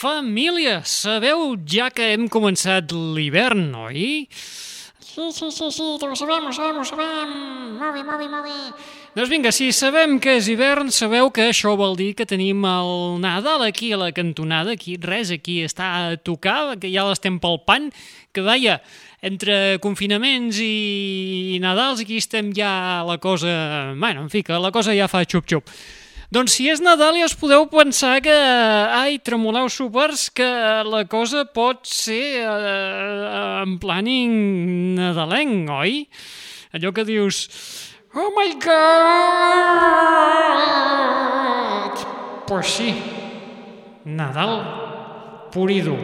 Família, sabeu ja que hem començat l'hivern, oi? Sí, sí, sí, sí, ho sabem, ho sabem, ho sabem. Molt bé, molt bé, molt bé. Doncs vinga, si sabem que és hivern, sabeu que això vol dir que tenim el Nadal aquí a la cantonada, aquí res, aquí està a tocar, que ja l'estem palpant, que vaja, entre confinaments i Nadals aquí estem ja la cosa... Bueno, en fi, que la cosa ja fa xup-xup. Doncs si és Nadal ja us podeu pensar que, ai, tremoleu súpers, que la cosa pot ser eh, en planning nadalenc, oi? Allò que dius, oh my god! Pues sí, Nadal pur i dur.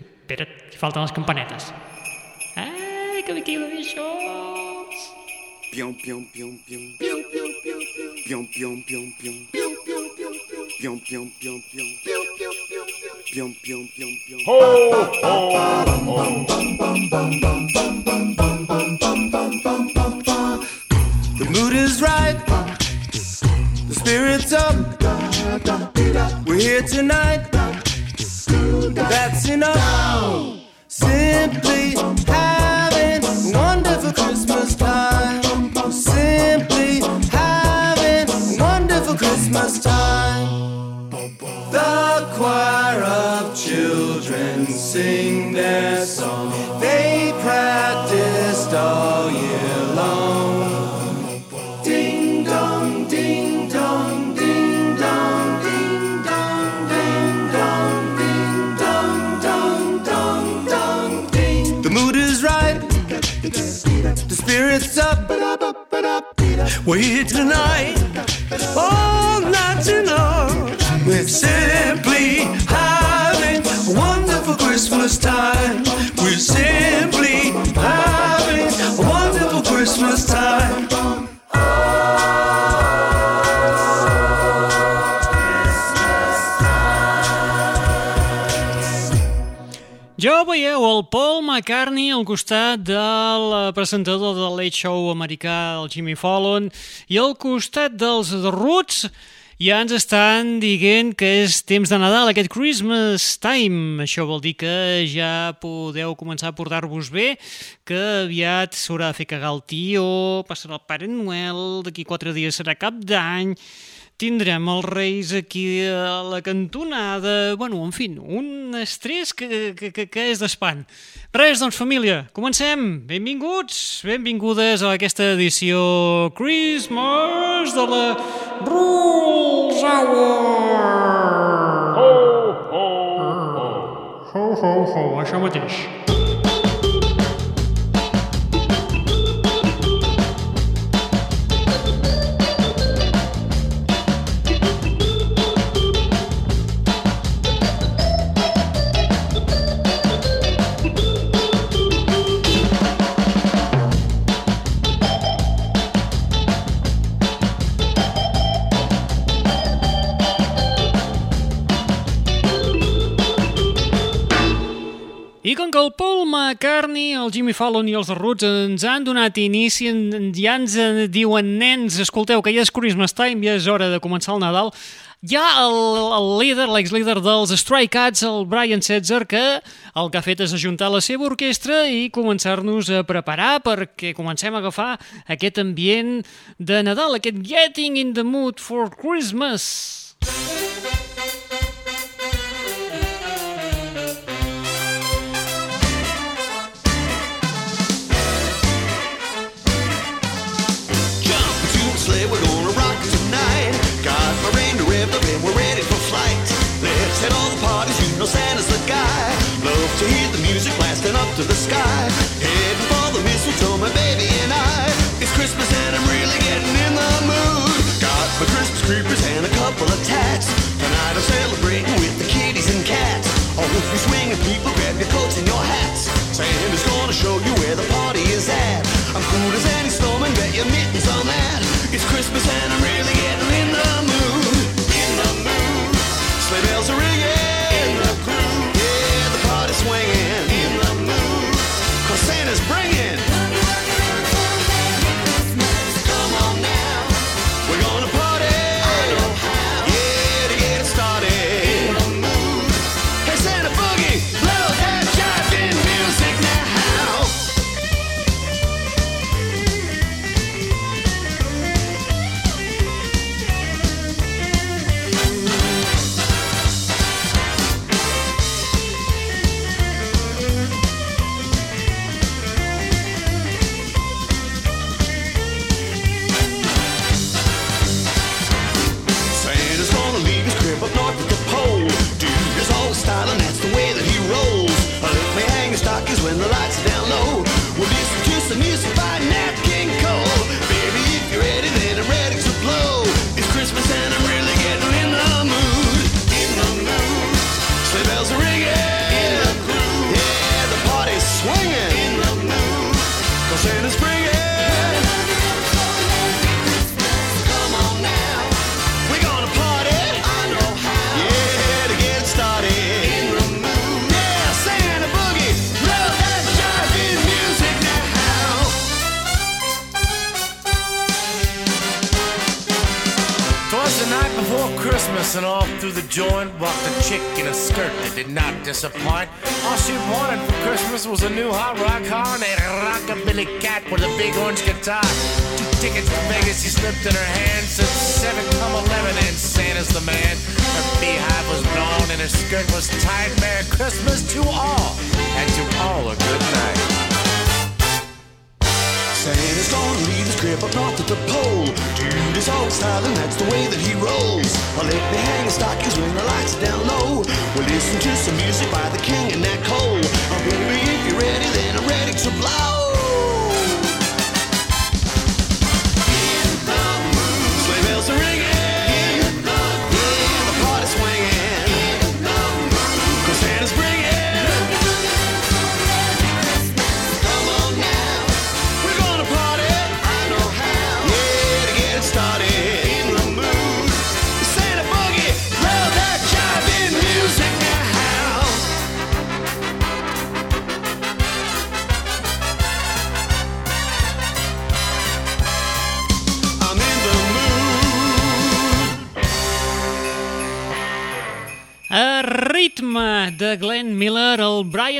Espera't, que falten les campanetes. Ai, que deixo! Pium pium pium pium pium pium pium pion pion pion pion pion pion pion pion pion pion pion pion pion the mood is right. The spirit's up. We're here tonight. That's enough. Simply having a wonderful christmas. Sing their song. They practiced all year long. Ding dong, ding dong, ding dong, ding dong, ding dong, ding dong, dong, dong, dong, ding. The mood is right. The spirit's up. We're here tonight, all night tonight. We're simply wonderful Christmas time. We're simply having a wonderful Christmas time. Jo veieu el Paul McCartney al costat del presentador del Late Show americà, el Jimmy Fallon, i al costat dels The Roots ja ens estan dient que és temps de Nadal, aquest Christmas time. Això vol dir que ja podeu començar a portar-vos bé, que aviat s'haurà de fer cagar el tio, passarà el Pare Noel, d'aquí quatre dies serà cap d'any, tindrem els reis aquí a la cantonada... Bueno, en fi, un estrès que, que, que, que és d'espant. Res, doncs, família, comencem. Benvinguts, benvingudes a aquesta edició Christmas de la Bruja War! Ho, ho, ho. Ah, ho, ho, ho, achamos disso. I com que el Paul McCartney, el Jimmy Fallon i els Roots ens han donat inici, ja ens en diuen nens, escolteu, que ja és Christmas time, ja és hora de començar el Nadal, hi ha el, el líder, l'ex-líder dels Stray Cats, el Brian Setzer, que el que ha fet és ajuntar la seva orquestra i començar-nos a preparar perquè comencem a agafar aquest ambient de Nadal, aquest Getting in the Mood for Christmas. Told my baby and I, it's Christmas and I'm really getting in the mood. Got my Christmas creepers and a couple of tats. Tonight I'm celebrating with the kitties and cats. Oh, if you swinging, people grab your coats and your hats. Santa's gonna show you through the joint, walked a chick in a skirt that did not disappoint. All she wanted for Christmas was a new hot rock car and a rockabilly cat with a big orange guitar. Two tickets to Vegas she slipped in her hand, said seven come eleven and Santa's the man. Her beehive was blown and her skirt was tied. Merry Christmas to all, and to all a good night. Santa's gonna leave his crib up north at the pole. Dude is always styling, that's the way that he rolls. I'll let me hang the stockings when the lights are down low. We'll listen to some music by the king and that Cole. Oh, baby, if you're ready, then I'm ready to blow.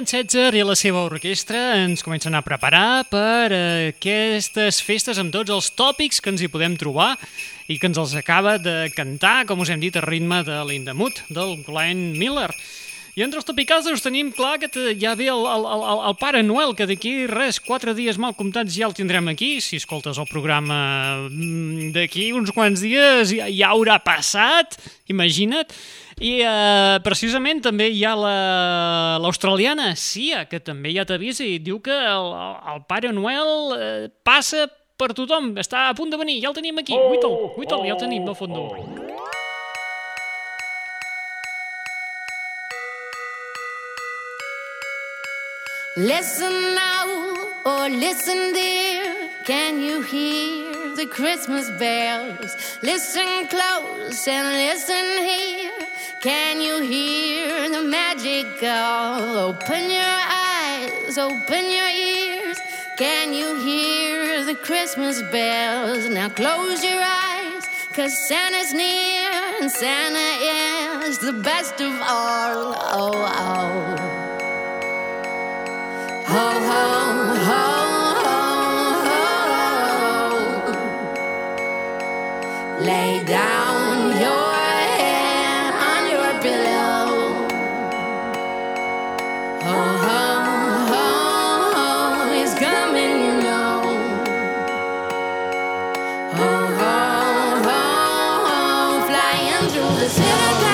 Brian Setzer i la seva orquestra ens comencen a preparar per aquestes festes amb tots els tòpics que ens hi podem trobar i que ens els acaba de cantar, com us hem dit, a ritme de l'Indemut, del Glenn Miller. I entre els topicals tenim clar que ja ve el, el, el, el Pare Noel, que d'aquí res, quatre dies mal comptats ja el tindrem aquí. Si escoltes el programa mm, d'aquí uns quants dies ja, ja haurà passat, imagina't. I eh, precisament també hi ha la- l'australiana Sia, que també ja t'avisa i diu que el, el, Pare Noel eh, passa per tothom, està a punt de venir, ja el tenim aquí. Guita'l, guita'l, ja el tenim al fons del ring. Listen now, or listen dear. Can you hear the Christmas bells? Listen close and listen here. Can you hear the magic call? Open your eyes, open your ears. Can you hear the Christmas bells? Now close your eyes, cause Santa's near, and Santa is the best of all. Oh, oh. Ho, ho, ho. Lay down the city.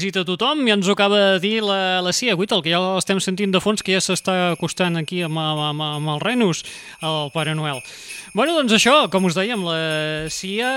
Visita tothom, ja ens ho acaba de dir la, la Cia Guita, el que ja l'estem sentint de fons, que ja s'està acostant aquí amb, amb, amb el Renus, el Pare Noel. Bueno, doncs això, com us dèiem, la Cia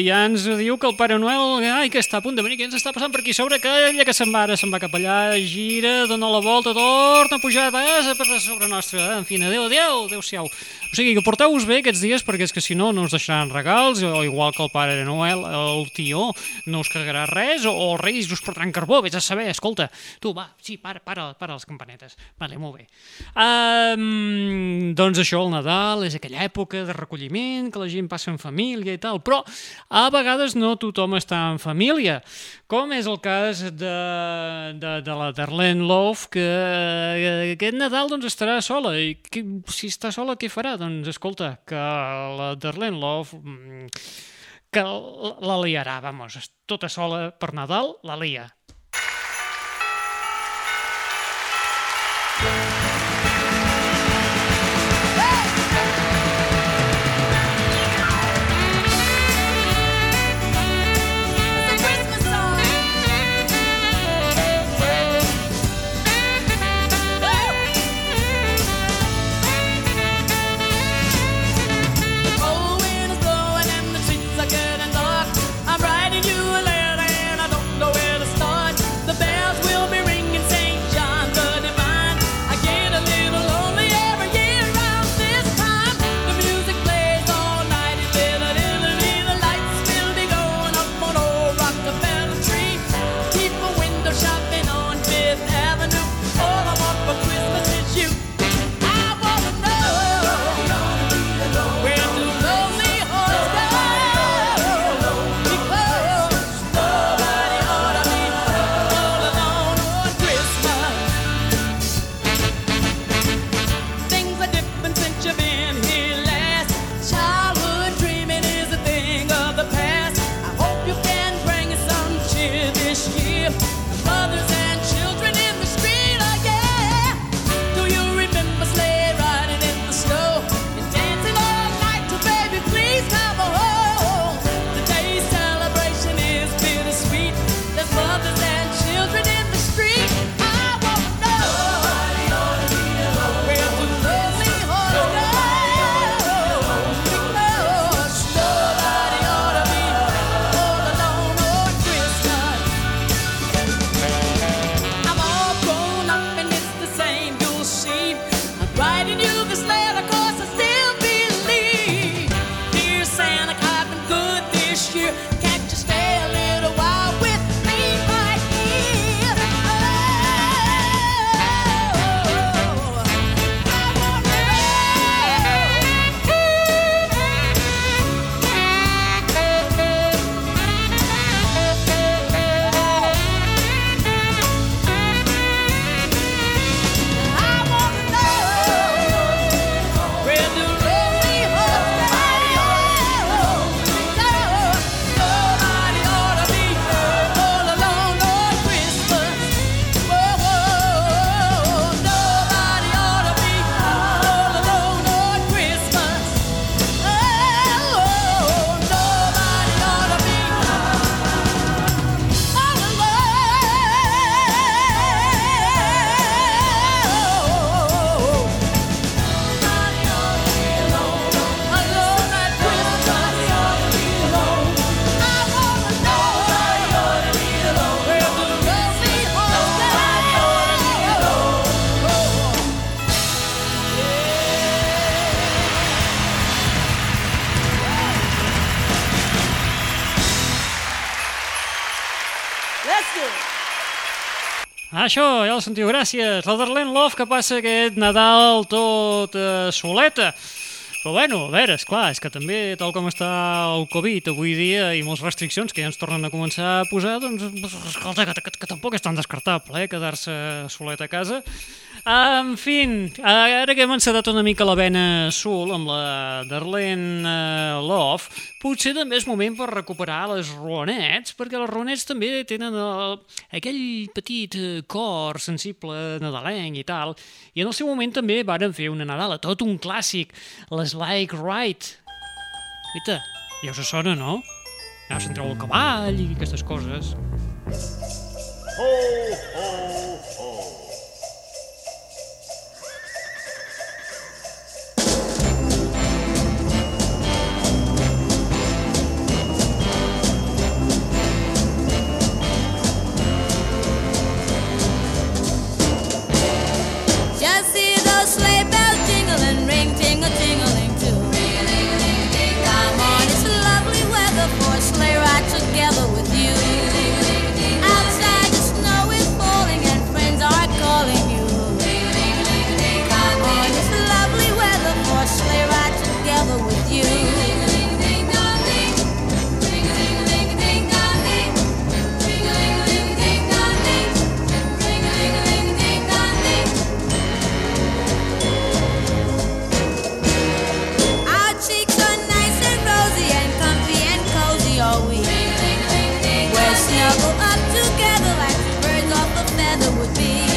ja ens diu que el Pare Noel, ai, que està a punt de venir, que ens està passant per aquí sobre, que ella que se'n va, ara se'n va cap allà, gira, dona la volta, torna a pujar, vas a per sobre nostra, en fi, adéu, adéu, adéu-siau. O sigui, que porteu-vos bé aquests dies, perquè és que si no, no us deixaran regals, o igual que el Pare Noel, el tió, no us carregarà res, o, o els reis us portaran carbó, vés a saber, escolta, tu, va, sí, para, para, para les campanetes. Vale, molt bé. Um, doncs això, el Nadal és aquella època de recolliment, que la gent passa en família i tal, però a vegades no tothom està en família, com és el cas de, de, de la Darlene Love, que eh, aquest Nadal doncs, estarà sola, i que, si està sola, què farà? Doncs escolta, que la Darlene Love mm, que la liarà, vamos, tota sola per Nadal, la lia. Això, ja ho sentiu, gràcies. La Darlene Love que passa aquest Nadal tot eh, soleta. Però bueno, a veure, esclar, és que també, tal com està el Covid avui dia i moltes restriccions que ja ens tornen a començar a posar, doncs, escolta, que, que, que tampoc és tan descartable, eh, quedar-se solet a casa. En fi, ara que hem encedat una mica la vena sul amb la Darlene eh, Love, potser també és moment per recuperar les ronets, perquè les ronets també tenen el, aquell petit eh, cor sensible nadalenc i tal, i en el seu moment també varen fer una Nadala, tot un clàssic, les Like Right. Vita, ja us sona, no? Ja us treu el cavall i aquestes coses. Ho, ho! together with you. be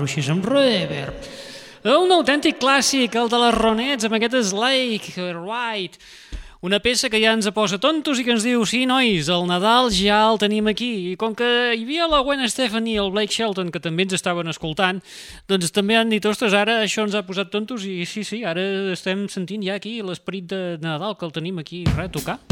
guitarra així amb reverb. Un autèntic clàssic, el de les Ronets, amb aquest Slake, White. Una peça que ja ens posa tontos i que ens diu sí, nois, el Nadal ja el tenim aquí. I com que hi havia la Gwen Stefani i el Blake Shelton, que també ens estaven escoltant, doncs també han dit, ostres, ara això ens ha posat tontos i sí, sí, ara estem sentint ja aquí l'esperit de Nadal que el tenim aquí res, tocar.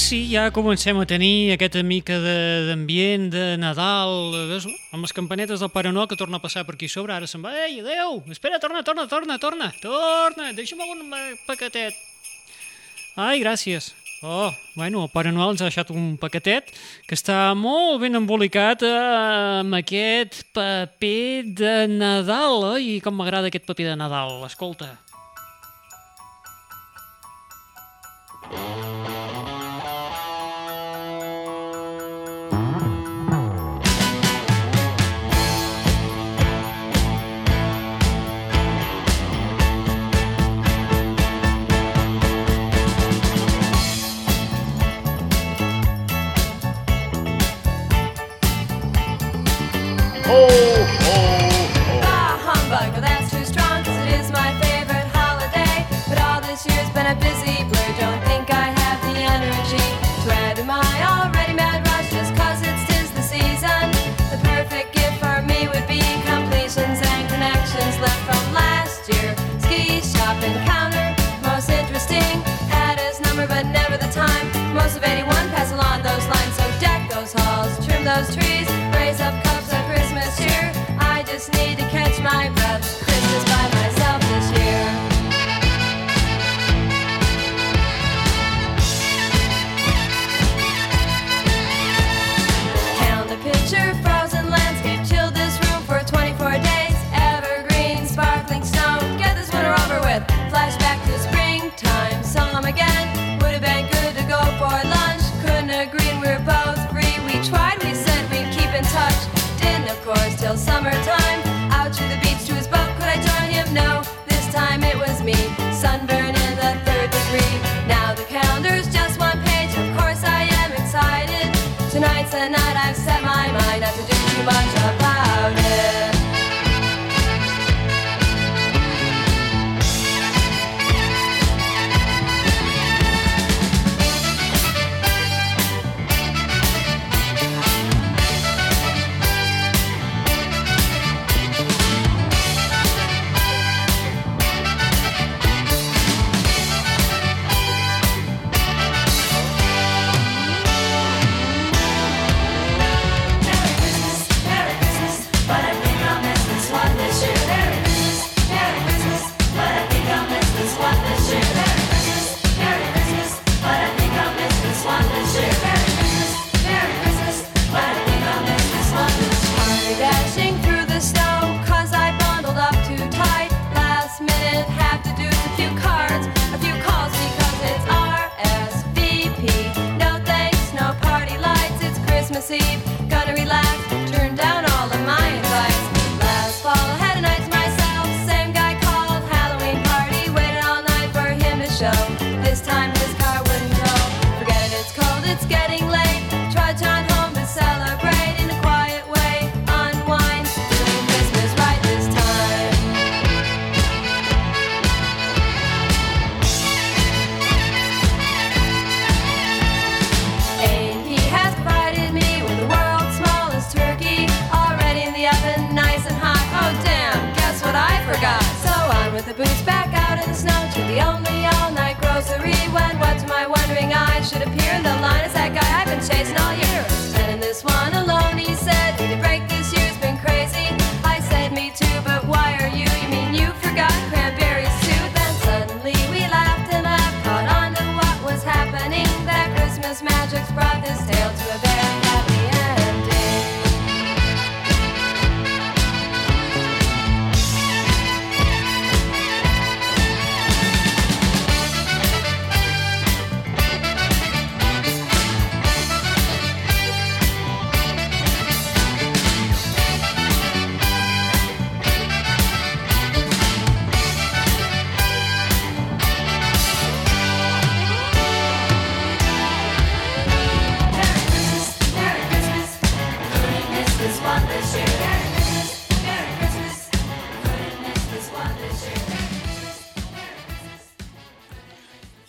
sí, ja comencem a tenir aquesta mica d'ambient de, de Nadal, ves, amb les campanetes del Pare Noel que torna a passar per aquí sobre, ara se'n va, ei, adeu, espera, torna, torna, torna, torna, torna, deixa'm un paquetet. Ai, gràcies. Oh, bueno, el Pare Noel ens ha deixat un paquetet que està molt ben embolicat eh, amb aquest paper de Nadal. Eh? I com m'agrada aquest paper de Nadal, escolta. Escolta. Oh.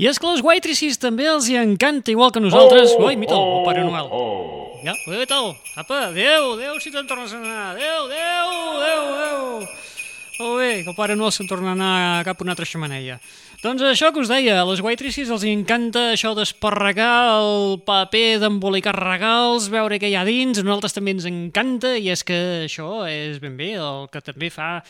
I és que les waitresses també els hi encanta, igual que nosaltres. Oh, Oi, mira, oh, el Pare Noel. Oh. Ja, què tal? Apa, adéu, adéu, si te'n tornes a anar. Adéu, adéu, adéu, adéu. adéu. Molt bé, que el Pare Noel se'n torna a anar cap una altra xamaneia. Doncs això que us deia, a les White els encanta això d'esparregar el paper d'embolicar regals, veure què hi ha dins, a nosaltres també ens encanta, i és que això és ben bé el que també fa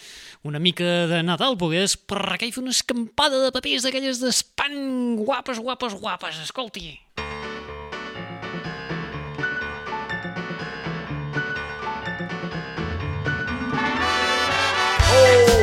una mica de Nadal, poder esparregar i fer una escampada de papers d'aquelles d'espant guapes, guapes, guapes, escolti. I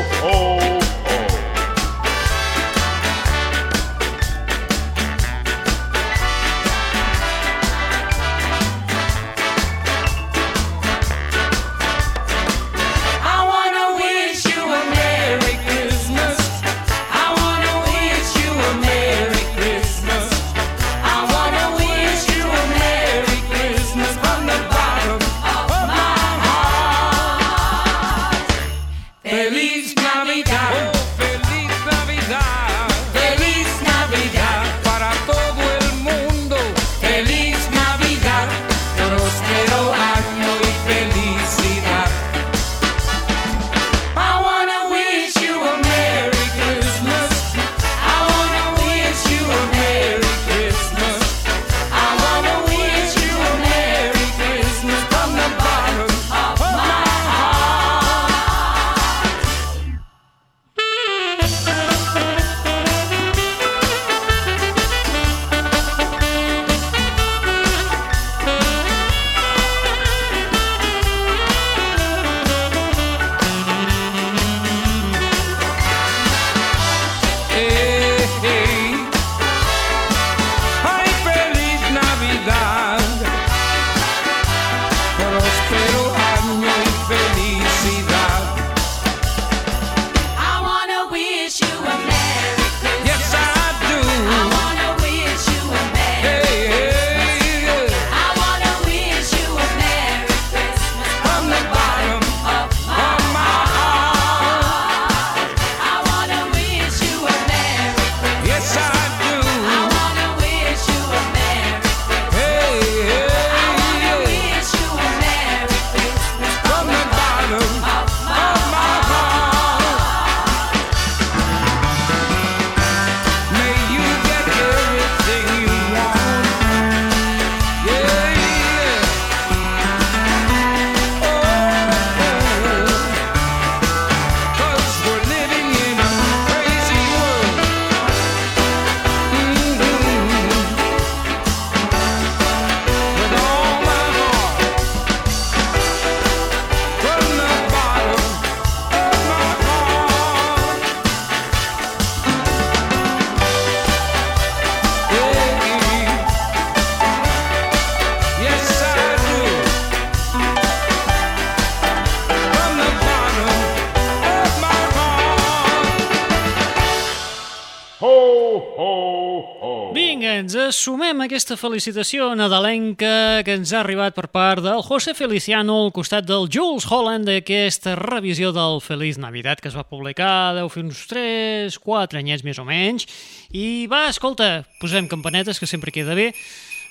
Assumem aquesta felicitació nadalenca que ens ha arribat per part del José Feliciano al costat del Jules Holland d'aquesta revisió del Feliz Navidad que es va publicar, deu fer uns 3, 4 anyets més o menys. I va, escolta, posem campanetes, que sempre queda bé.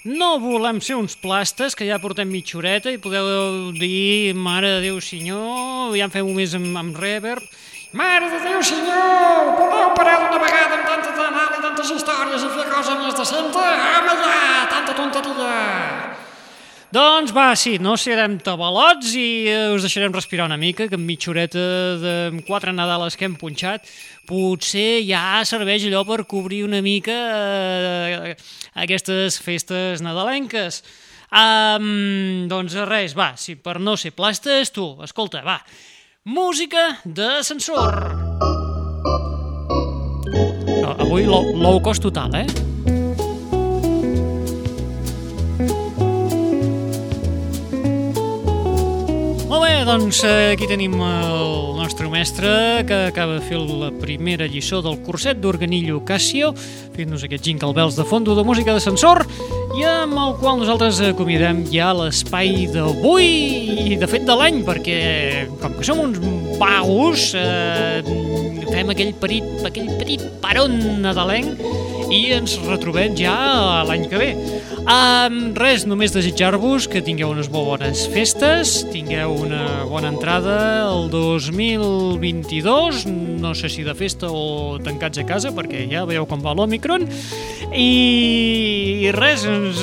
No volem ser uns plastes, que ja portem mitja horeta i podeu dir, mare de Déu senyor, ja en fem-ho més amb, amb reverb. Mare de Déu, senyor! Podeu parar d'una vegada amb tanta anal i tantes històries i fer cosa més decenta? Home, ja! Tanta tonteria! Doncs va, sí, no serem tabalots i eh, us deixarem respirar una mica, que amb mitja horeta de quatre Nadales que hem punxat, potser ja serveix allò per cobrir una mica eh, aquestes festes nadalenques. Um, doncs res, va, si per no ser plastes, tu, escolta, va, música d'ascensor. Avui low cost total, eh? Molt bé, doncs eh, aquí tenim el nostre mestre que acaba de fer la primera lliçó del curset d'Organillo Casio, fent-nos aquest jingle bells de fondo de música d'ascensor i amb el qual nosaltres acomiadem ja l'espai d'avui i de fet de l'any, perquè com que som uns vagos, eh, fem aquell petit, aquell petit paron nadalenc i ens retrobem ja l'any que ve. Um, res, només desitjar-vos que tingueu unes molt bones festes, tingueu una bona entrada el 2022, no sé si de festa o tancats a casa, perquè ja veieu com va l'Omicron, i, i res, ens,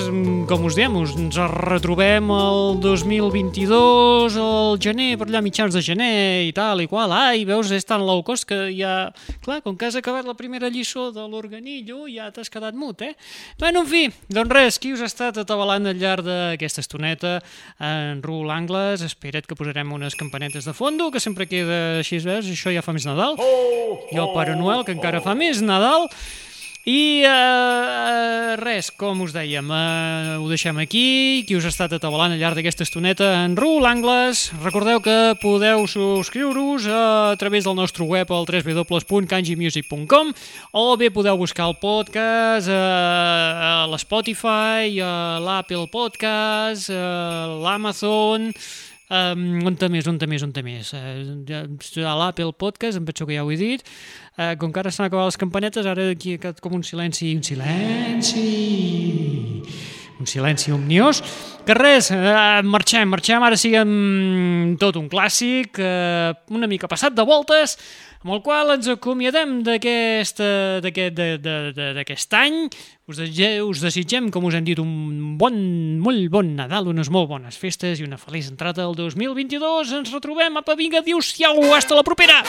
com us diem, ens retrobem el 2022, al gener, per allà mitjans de gener i tal i qual. Ai, veus, és tan low cost que ja... Clar, com que has acabat la primera lliçó de l'organillo, ja t'has quedat mut, eh? Bueno, en fi, doncs res, qui us ha estat atabalant al llarg d'aquesta estoneta en Rul Angles, espera't que posarem unes campanetes de fondo, que sempre queda així, veus, això ja fa més Nadal. I el Pare Noel, que encara fa més Nadal. I uh, res, com us dèiem, uh, ho deixem aquí. Qui us ha estat atabalant al llarg d'aquesta estoneta en Rul Angles. Recordeu que podeu subscriure-us a través del nostre web al www.kanjimusic.com o bé podeu buscar el podcast uh, a l'Spotify, a l'Apple Podcast, a l'Amazon... Um, on més, on més, on més? Uh, a l'Apple Podcast, em penso que ja ho he dit. Uh, com que ara s'han acabat les campanetes, ara aquí com un silenci, un silenci, un silenci omniós. Que res, uh, marxem, marxem, ara siguem tot un clàssic, uh, una mica passat de voltes, amb el qual ens acomiadem d'aquest eh, de- de- de- any. Us, desitge, us desitgem, com us hem dit, un bon, molt bon Nadal, unes molt bones festes i una feliç entrada al 2022. Ens retrobem. Apa, vinga, adéu-siau, hasta la propera!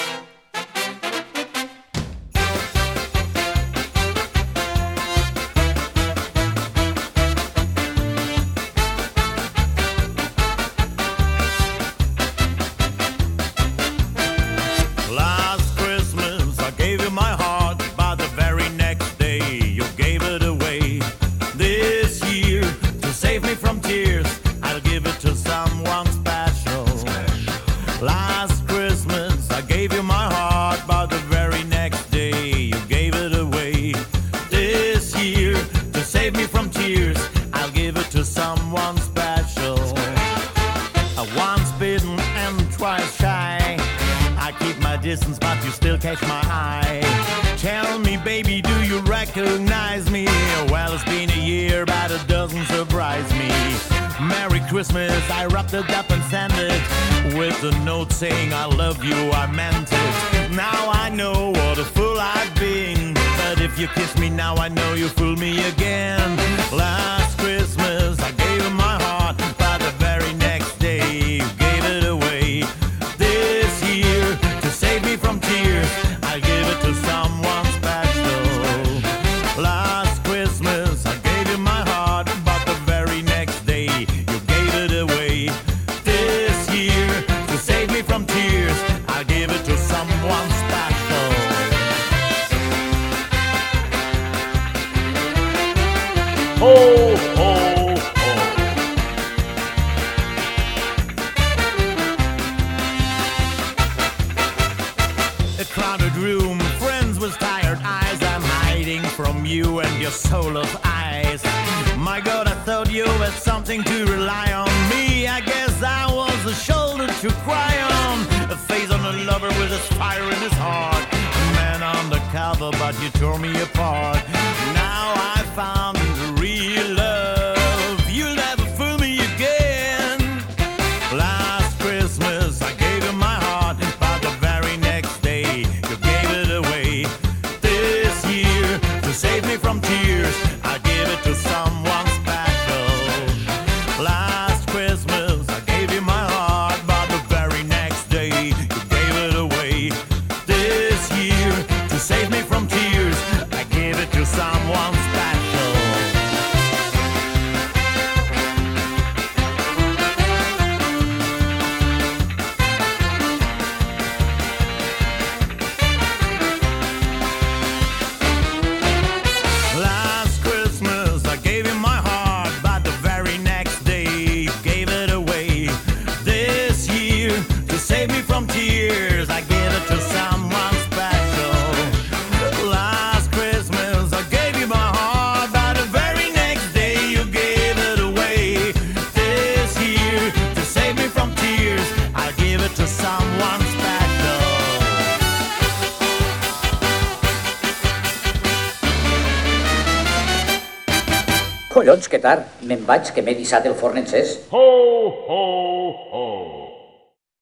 Save me from tears, vaig, que m'he dissat el forn encès. Ho, ho, ho.